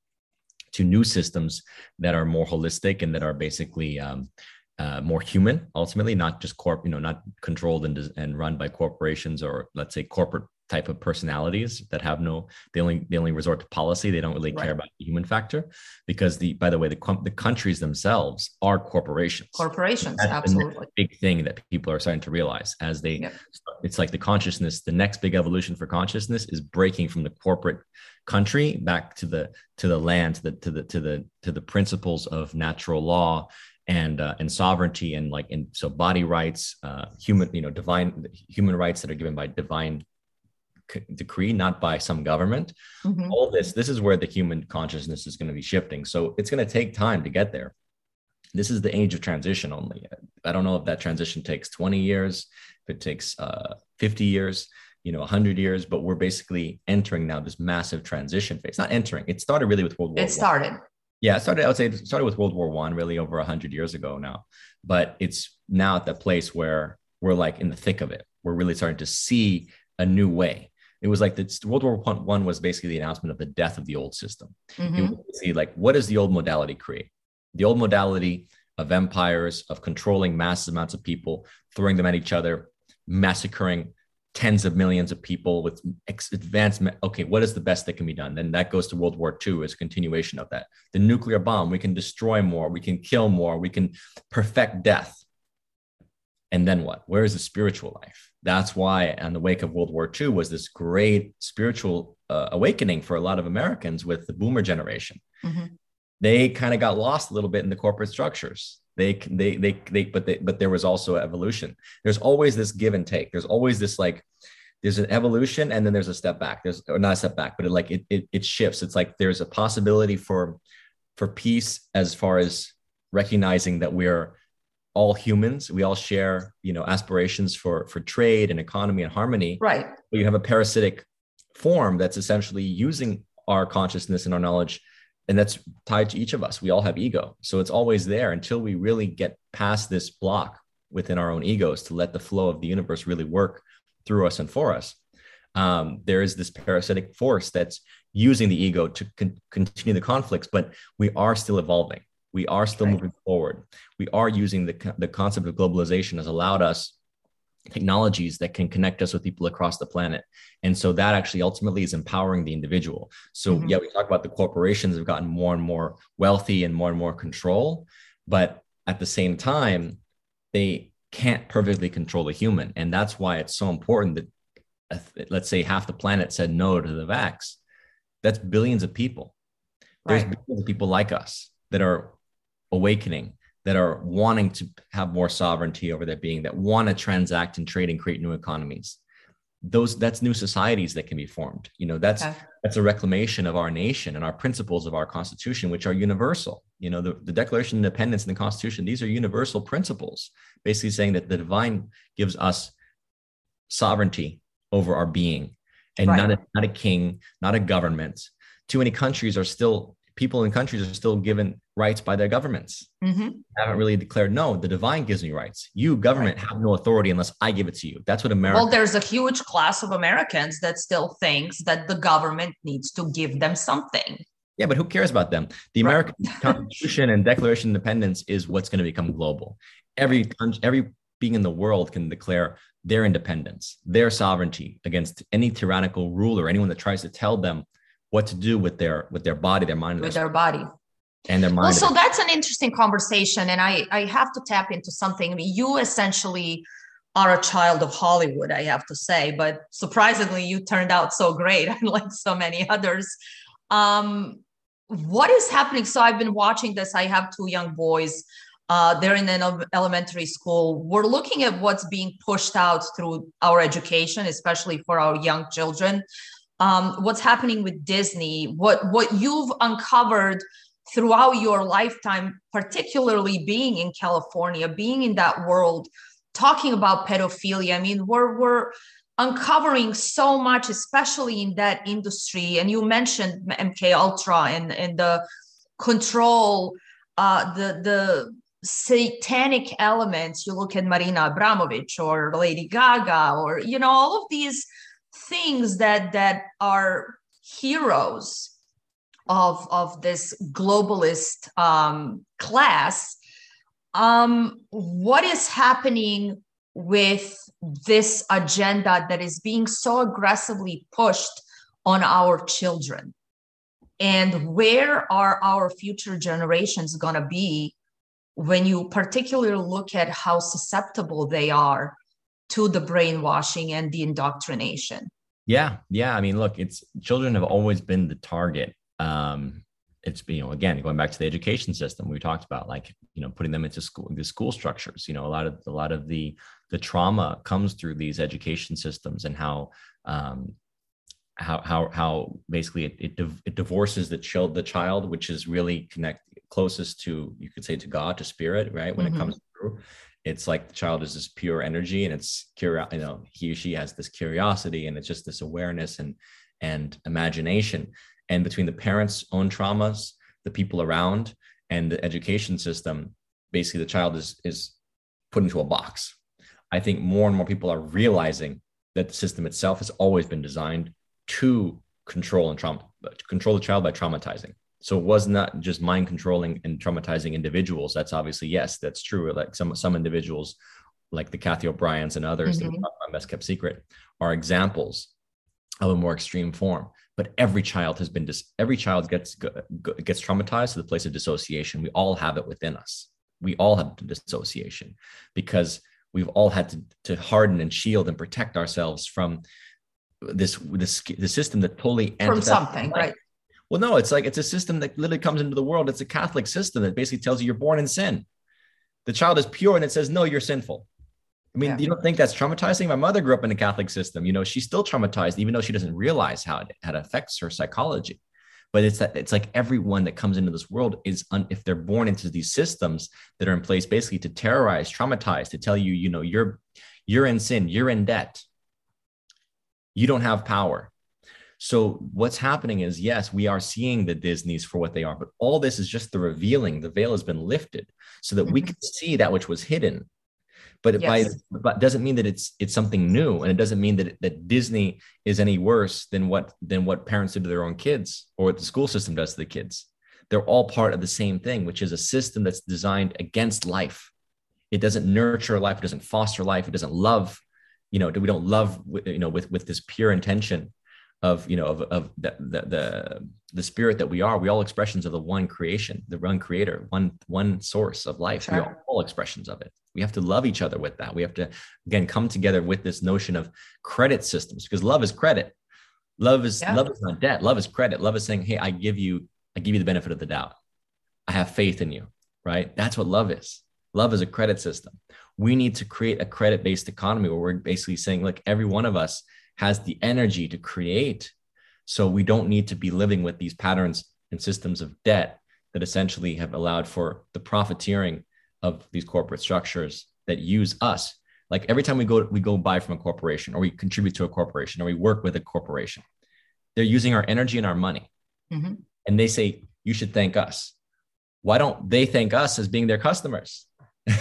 to new systems that are more holistic and that are basically um, uh, more human ultimately not just corp you know not controlled and, and run by corporations or let's say corporate type of personalities that have no they only they only resort to policy they don't really right. care about the human factor because the by the way the the countries themselves are corporations corporations That's absolutely big thing that people are starting to realize as they yep. it's like the consciousness the next big evolution for consciousness is breaking from the corporate country back to the to the land to the to the to the to the principles of natural law and uh, and sovereignty and like and so body rights uh, human you know divine human rights that are given by divine decree, not by some government. Mm-hmm. All this, this is where the human consciousness is going to be shifting. So it's going to take time to get there. This is the age of transition only. I don't know if that transition takes 20 years, if it takes uh, 50 years, you know, 100 years, but we're basically entering now this massive transition phase. Not entering, it started really with World War It started. Yeah, it started, I would say it started with World War One, really over 100 years ago now. But it's now at the place where we're like in the thick of it. We're really starting to see a new way it was like the World War One was basically the announcement of the death of the old system. Mm-hmm. see, like, what does the old modality create? The old modality of empires, of controlling massive amounts of people, throwing them at each other, massacring tens of millions of people with advanced. Okay, what is the best that can be done? Then that goes to World War II as a continuation of that. The nuclear bomb, we can destroy more, we can kill more, we can perfect death. And then what? Where is the spiritual life? That's why, on the wake of World War II, was this great spiritual uh, awakening for a lot of Americans with the Boomer generation. Mm-hmm. They kind of got lost a little bit in the corporate structures. They, they, they, they, but they, but there was also evolution. There's always this give and take. There's always this like, there's an evolution and then there's a step back. There's or not a step back, but it like it, it, it shifts. It's like there's a possibility for, for peace as far as recognizing that we're all humans we all share you know aspirations for for trade and economy and harmony right but you have a parasitic form that's essentially using our consciousness and our knowledge and that's tied to each of us. We all have ego. So it's always there until we really get past this block within our own egos to let the flow of the universe really work through us and for us. Um, there is this parasitic force that's using the ego to con- continue the conflicts, but we are still evolving. We are still right. moving forward. We are using the, the concept of globalization has allowed us technologies that can connect us with people across the planet. And so that actually ultimately is empowering the individual. So, mm-hmm. yeah, we talk about the corporations have gotten more and more wealthy and more and more control, but at the same time, they can't perfectly control the human. And that's why it's so important that, uh, let's say, half the planet said no to the vax. That's billions of people. There's right. billions of people like us that are awakening that are wanting to have more sovereignty over their being, that want to transact and trade and create new economies. Those that's new societies that can be formed. You know, that's okay. that's a reclamation of our nation and our principles of our constitution, which are universal. You know, the, the Declaration of Independence and the Constitution, these are universal principles, basically saying that the divine gives us sovereignty over our being and right. not, a, not a king, not a government. Too many countries are still people in countries are still given rights by their governments. Mm-hmm. Haven't really declared no. The divine gives me rights. You government right. have no authority unless I give it to you. That's what America. Well, there's a huge class of Americans that still thinks that the government needs to give them something. Yeah, but who cares about them? The American right. Constitution and Declaration of Independence is what's going to become global. Every every being in the world can declare their independence, their sovereignty against any tyrannical ruler, anyone that tries to tell them what to do with their with their body, their mind, with their, their body and their mind. Well, so that's an interesting conversation, and I I have to tap into something. I mean, you essentially are a child of Hollywood, I have to say, but surprisingly, you turned out so great, unlike so many others. Um, what is happening? So I've been watching this. I have two young boys. Uh, they're in an elementary school. We're looking at what's being pushed out through our education, especially for our young children um, what's happening with Disney, what what you've uncovered throughout your lifetime, particularly being in California, being in that world, talking about pedophilia. I mean, we're we're uncovering so much, especially in that industry. And you mentioned MK Ultra and and the control, uh, the the satanic elements. You look at Marina Abramovich or Lady Gaga, or you know all of these things that that are heroes of of this globalist um, class um, what is happening with this agenda that is being so aggressively pushed on our children and where are our future generations going to be when you particularly look at how susceptible they are to the brainwashing and the indoctrination yeah, yeah. I mean, look, it's children have always been the target. Um, it's you know again going back to the education system we talked about like you know putting them into school the school structures you know a lot of a lot of the the trauma comes through these education systems and how um, how how how basically it it, it divorces the child the child which is really connect closest to you could say to God to spirit right when mm-hmm. it comes through it's like the child is this pure energy and it's curious you know he or she has this curiosity and it's just this awareness and and imagination and between the parents own traumas the people around and the education system basically the child is is put into a box. I think more and more people are realizing that the system itself has always been designed to control and trauma to control the child by traumatizing. So it was not just mind controlling and traumatizing individuals. That's obviously yes that's true. Like some some individuals like the Cathy O'Briens and others mm-hmm. that we talk about best kept secret are examples of a more extreme form but every child has been dis- every child gets gets traumatized to the place of dissociation we all have it within us we all have dissociation because we've all had to, to harden and shield and protect ourselves from this this the system that totally ends from something right well, no, it's like it's a system that literally comes into the world. It's a Catholic system that basically tells you you're born in sin. The child is pure and it says, no, you're sinful. I mean, yeah. you don't think that's traumatizing? My mother grew up in a Catholic system. You know, she's still traumatized, even though she doesn't realize how it, how it affects her psychology. But it's that it's like everyone that comes into this world is un, if they're born into these systems that are in place basically to terrorize, traumatize, to tell you, you know, you're you're in sin, you're in debt, you don't have power. So what's happening is, yes, we are seeing the Disneys for what they are, but all this is just the revealing. The veil has been lifted so that mm-hmm. we can see that which was hidden. But yes. by but doesn't mean that it's it's something new, and it doesn't mean that that Disney is any worse than what than what parents do to their own kids or what the school system does to the kids. They're all part of the same thing, which is a system that's designed against life. It doesn't nurture life. It doesn't foster life. It doesn't love. You know, we don't love. You know, with with this pure intention of you know of, of the, the, the the spirit that we are we all expressions of the one creation the one creator one one source of life. Sure. we are all expressions of it. We have to love each other with that. We have to again come together with this notion of credit systems because love is credit. Love is yeah. love is not debt. Love is credit. Love is saying hey i give you i give you the benefit of the doubt. I have faith in you right? That's what love is. Love is a credit system. We need to create a credit based economy where we're basically saying look every one of us has the energy to create. So we don't need to be living with these patterns and systems of debt that essentially have allowed for the profiteering of these corporate structures that use us. Like every time we go we go buy from a corporation or we contribute to a corporation or we work with a corporation, they're using our energy and our money. Mm-hmm. And they say, you should thank us. Why don't they thank us as being their customers?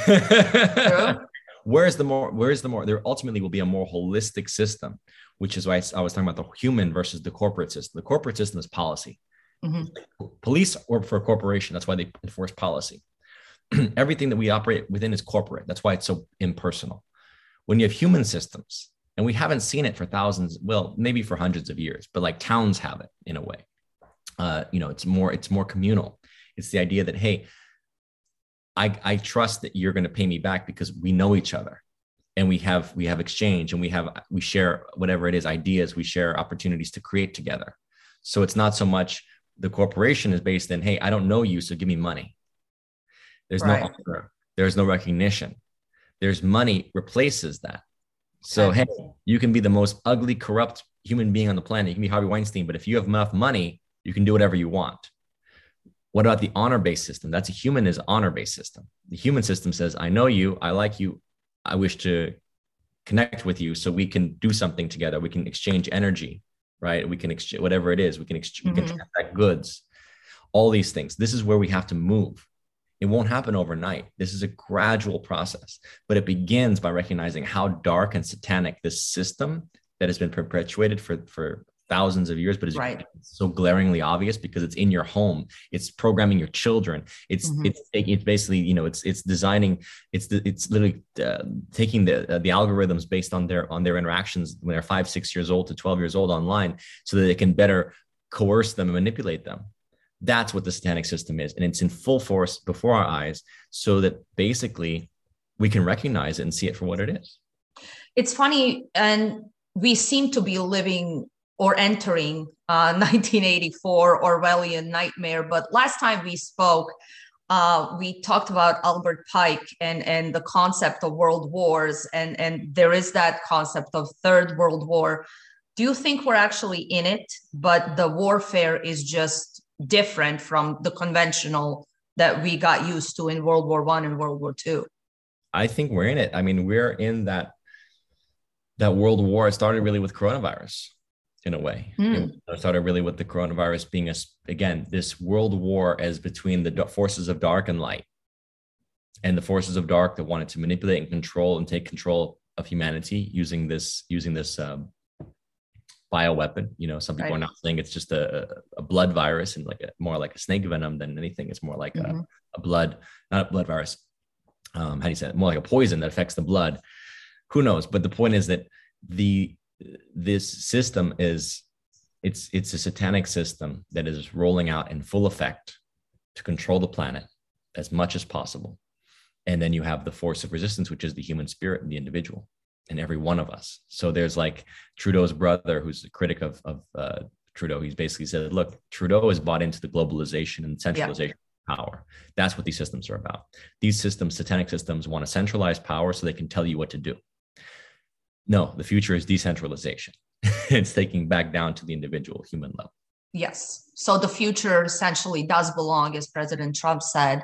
where's the more where's the more there ultimately will be a more holistic system which is why I was talking about the human versus the corporate system. The corporate system is policy. Mm-hmm. Police or for a corporation. That's why they enforce policy. Everything that we operate within is corporate. That's why it's so impersonal. When you have human systems, and we haven't seen it for thousands, well, maybe for hundreds of years, but like towns have it in a way. Uh, you know, it's more it's more communal. It's the idea that hey, I I trust that you're going to pay me back because we know each other and we have we have exchange and we have we share whatever it is ideas we share opportunities to create together. So it's not so much the corporation is based in hey i don't know you so give me money. There's right. no offer. There's no recognition. There's money replaces that. So hey you can be the most ugly corrupt human being on the planet. You can be harvey weinstein but if you have enough money you can do whatever you want. What about the honor based system? That's a human is honor based system. The human system says i know you i like you I wish to connect with you so we can do something together. We can exchange energy, right? We can exchange whatever it is. We can exchange, mm-hmm. we can transact goods, all these things. This is where we have to move. It won't happen overnight. This is a gradual process, but it begins by recognizing how dark and satanic this system that has been perpetuated for, for thousands of years, but it's right. so glaringly obvious because it's in your home. It's programming your children. It's mm-hmm. it's it's basically you know it's it's designing. It's it's literally uh, taking the uh, the algorithms based on their on their interactions when they're five six years old to twelve years old online, so that they can better coerce them and manipulate them. That's what the satanic system is, and it's in full force before our eyes, so that basically we can recognize it and see it for what it is. It's funny and we seem to be living or entering uh, 1984 Orwellian nightmare. But last time we spoke, uh, we talked about Albert Pike and, and the concept of world wars, and, and there is that concept of third world war. Do you think we're actually in it, but the warfare is just different from the conventional that we got used to in World War One and World War Two? I think we're in it. I mean, we're in that that world war. It started really with coronavirus in a way. Mm. It started really with the coronavirus being a again this world war as between the forces of dark and light, and the forces of dark that wanted to manipulate and control and take control of humanity using this using this um, bioweapon. You know, some people right. are not saying it's just a, a blood virus and like a, more like a snake venom than anything. It's more like mm-hmm. a, a blood, not a blood virus. Um, how do you say it? More like a poison that affects the blood. Who knows? But the point is that the this system is it's it's a satanic system that is rolling out in full effect to control the planet as much as possible. And then you have the force of resistance which is the human spirit and the individual and every one of us. So there's like trudeau's brother who's a critic of, of uh, trudeau. He's basically said look trudeau has bought into the globalization and centralization yeah. power. That's what these systems are about. These systems satanic systems want to centralize power so they can tell you what to do no, the future is decentralization. it's taking back down to the individual human level. Yes. So the future essentially does belong, as President Trump said,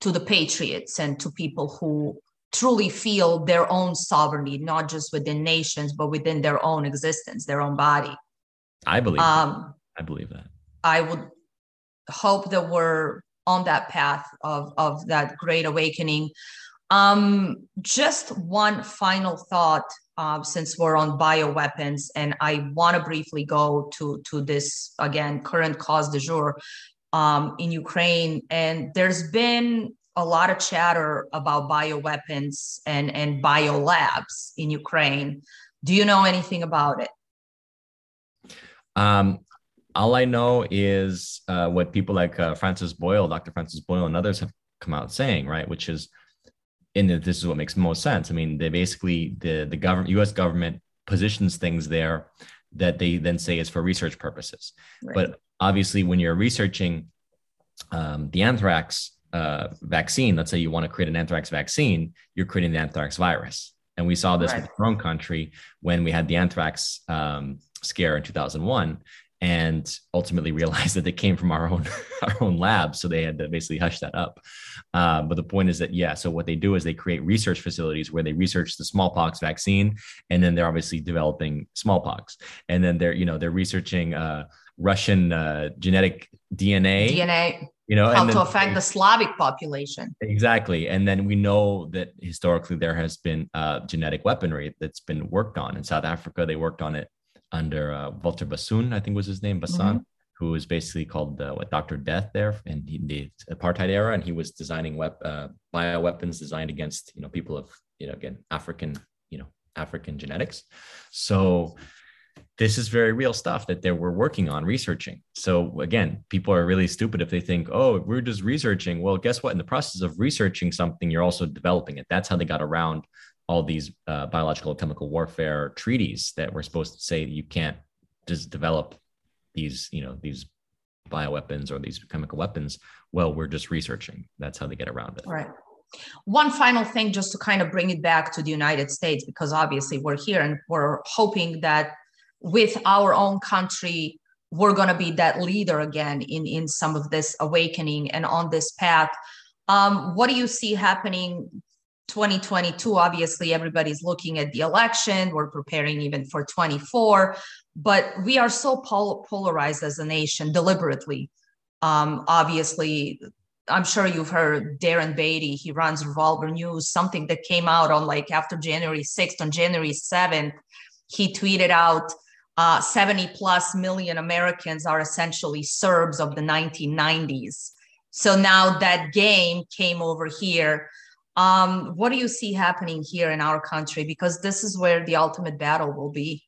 to the patriots and to people who truly feel their own sovereignty, not just within nations, but within their own existence, their own body. I believe. Um, I believe that. I would hope that we're on that path of of that great awakening. Um, just one final thought, uh, since we're on bioweapons, and I want to briefly go to to this again current cause du jour um, in Ukraine, and there's been a lot of chatter about bioweapons and and biolabs in Ukraine. Do you know anything about it? Um, all I know is uh, what people like uh, Francis Boyle, Dr. Francis Boyle, and others have come out saying, right? Which is, and this is what makes most sense. I mean, they basically the the government, U.S. government positions things there that they then say is for research purposes. Right. But obviously, when you're researching um, the anthrax uh, vaccine, let's say you want to create an anthrax vaccine, you're creating the anthrax virus. And we saw this right. with our own country when we had the anthrax um, scare in 2001 and ultimately realized that they came from our own our own lab. So they had to basically hush that up. Uh, but the point is that yeah so what they do is they create research facilities where they research the smallpox vaccine and then they're obviously developing smallpox. And then they're you know they're researching uh, russian uh, genetic dna dna you know how to affect the slavic population. Exactly. And then we know that historically there has been uh, genetic weaponry that's been worked on. In south africa they worked on it under uh, Walter Bassoon, I think was his name, Basson, mm-hmm. who was basically called uh, what Doctor Death there in the apartheid era, and he was designing wep- uh, bioweapons designed against you know people of you know again African you know African genetics. So this is very real stuff that they were working on researching. So again, people are really stupid if they think, oh, we're just researching. Well, guess what? In the process of researching something, you're also developing it. That's how they got around all these uh, biological chemical warfare treaties that were supposed to say you can't just develop these you know these bioweapons or these chemical weapons. Well we're just researching. That's how they get around it. Right. One final thing just to kind of bring it back to the united states because obviously we're here and we're hoping that with our own country we're going to be that leader again in in some of this awakening and on this path. Um, what do you see happening 2022 obviously everybody's looking at the election. We're preparing even for 24 but we are so pol- polarized as a nation deliberately. Um, obviously i'm sure you've heard darren beattie he runs revolver news something that came out on like after january 6th on january 7th he tweeted out uh, 70 plus million americans are essentially serbs of the 1990s so now that game came over here um, what do you see happening here in our country? Because this is where the ultimate battle will be.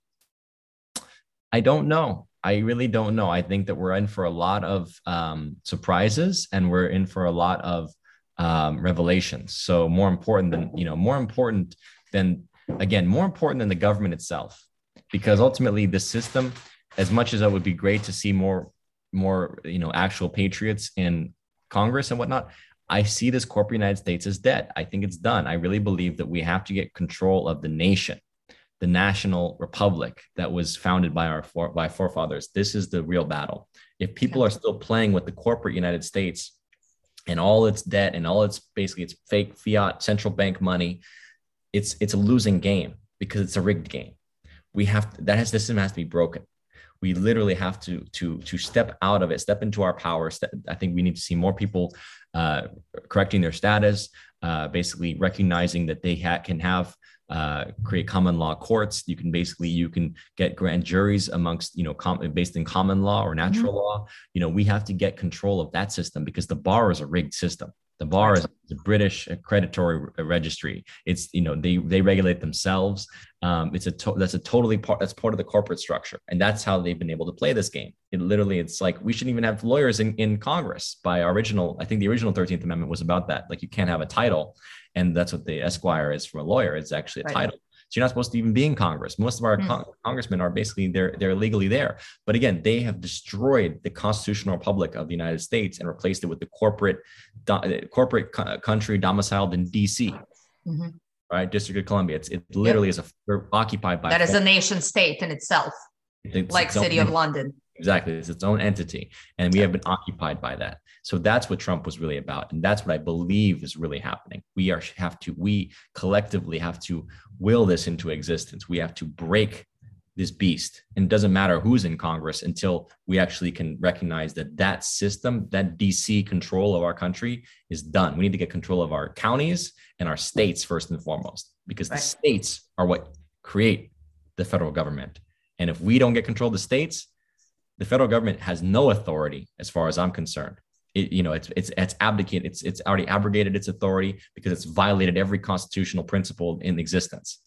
I don't know. I really don't know. I think that we're in for a lot of um, surprises and we're in for a lot of um, revelations. So more important than you know, more important than again, more important than the government itself, because ultimately the system, as much as it would be great to see more more you know actual patriots in Congress and whatnot, I see this corporate United States as dead. I think it's done. I really believe that we have to get control of the nation, the national republic that was founded by our for, by forefathers. This is the real battle. If people are still playing with the corporate United States and all its debt and all its basically its fake fiat central bank money, it's it's a losing game because it's a rigged game. We have to, that has this system has to be broken we literally have to to to step out of it step into our power. I think we need to see more people uh, correcting their status uh, basically recognizing that they ha- can have uh, create common law courts. You can basically you can get grand juries amongst you know com- based in common law or natural mm-hmm. law. You know we have to get control of that system because the bar is a rigged system the bar is the British accreditory registry. It's you know they they regulate themselves. Um, it's a to- that's a totally part that's part of the corporate structure, and that's how they've been able to play this game. It literally it's like we shouldn't even have lawyers in in Congress. By our original, I think the original Thirteenth Amendment was about that. Like you can't have a title, and that's what the Esquire is for a lawyer. It's actually a right. title. So you're not supposed to even be in Congress. Most of our mm. con- congressmen are basically they're they're legally there. But again, they have destroyed the constitutional republic of the United States and replaced it with the corporate do- corporate co- country domiciled in D.C. Mm-hmm. Right, District of Columbia. It's it literally yep. is a occupied by that is a nation state in itself, it's like City of London. Exactly, it's its own entity, and we have been occupied by that. So that's what Trump was really about. And that's what I believe is really happening. We are have to, we collectively have to will this into existence. We have to break this beast and it doesn't matter who's in congress until we actually can recognize that that system that dc control of our country is done we need to get control of our counties and our states first and foremost because right. the states are what create the federal government and if we don't get control of the states the federal government has no authority as far as i'm concerned it, you know it's it's it's abdicated it's it's already abrogated its authority because it's violated every constitutional principle in existence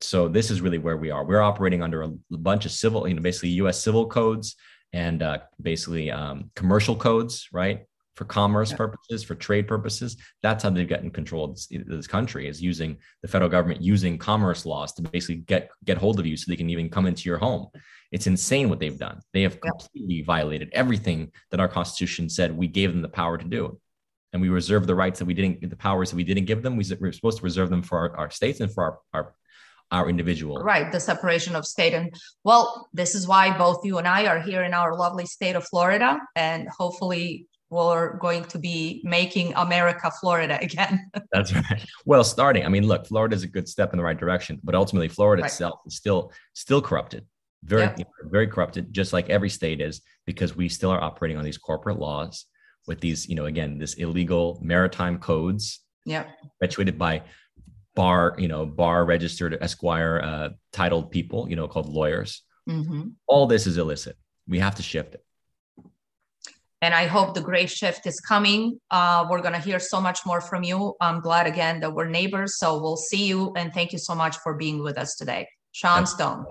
so this is really where we are. We're operating under a bunch of civil, you know, basically U.S. civil codes and uh, basically um, commercial codes, right? For commerce yeah. purposes, for trade purposes. That's how they've gotten control of this, this, country is using the federal government using commerce laws to basically get get hold of you so they can even come into your home. It's insane what they've done. They have completely yeah. violated everything that our constitution said we gave them the power to do and we reserve the rights that we didn't the powers that we didn't give them we, are supposed to reserve them for our, our states and for our, our our individual. Right, the separation of state and well, this is why both you and I are here in our lovely state of Florida, and hopefully we're going to be making America Florida again. That's right. Well, starting. I mean, look, Florida is a good step in the right direction, but ultimately, Florida right. itself is still still corrupted, very know, very corrupted, just like every state is, because we still are operating on these corporate laws with these, you know, again, this illegal maritime codes, yeah, perpetuated by bar, you know, bar registered Esquire uh, titled people, you know, called lawyers. Mm-hmm. All this is illicit. We have to shift it. And I hope the great shift is coming. Uh, we're going to hear so much more from you. I'm glad again that we're neighbors. So we'll see you. And thank you so much for being with us today. Sean Stone.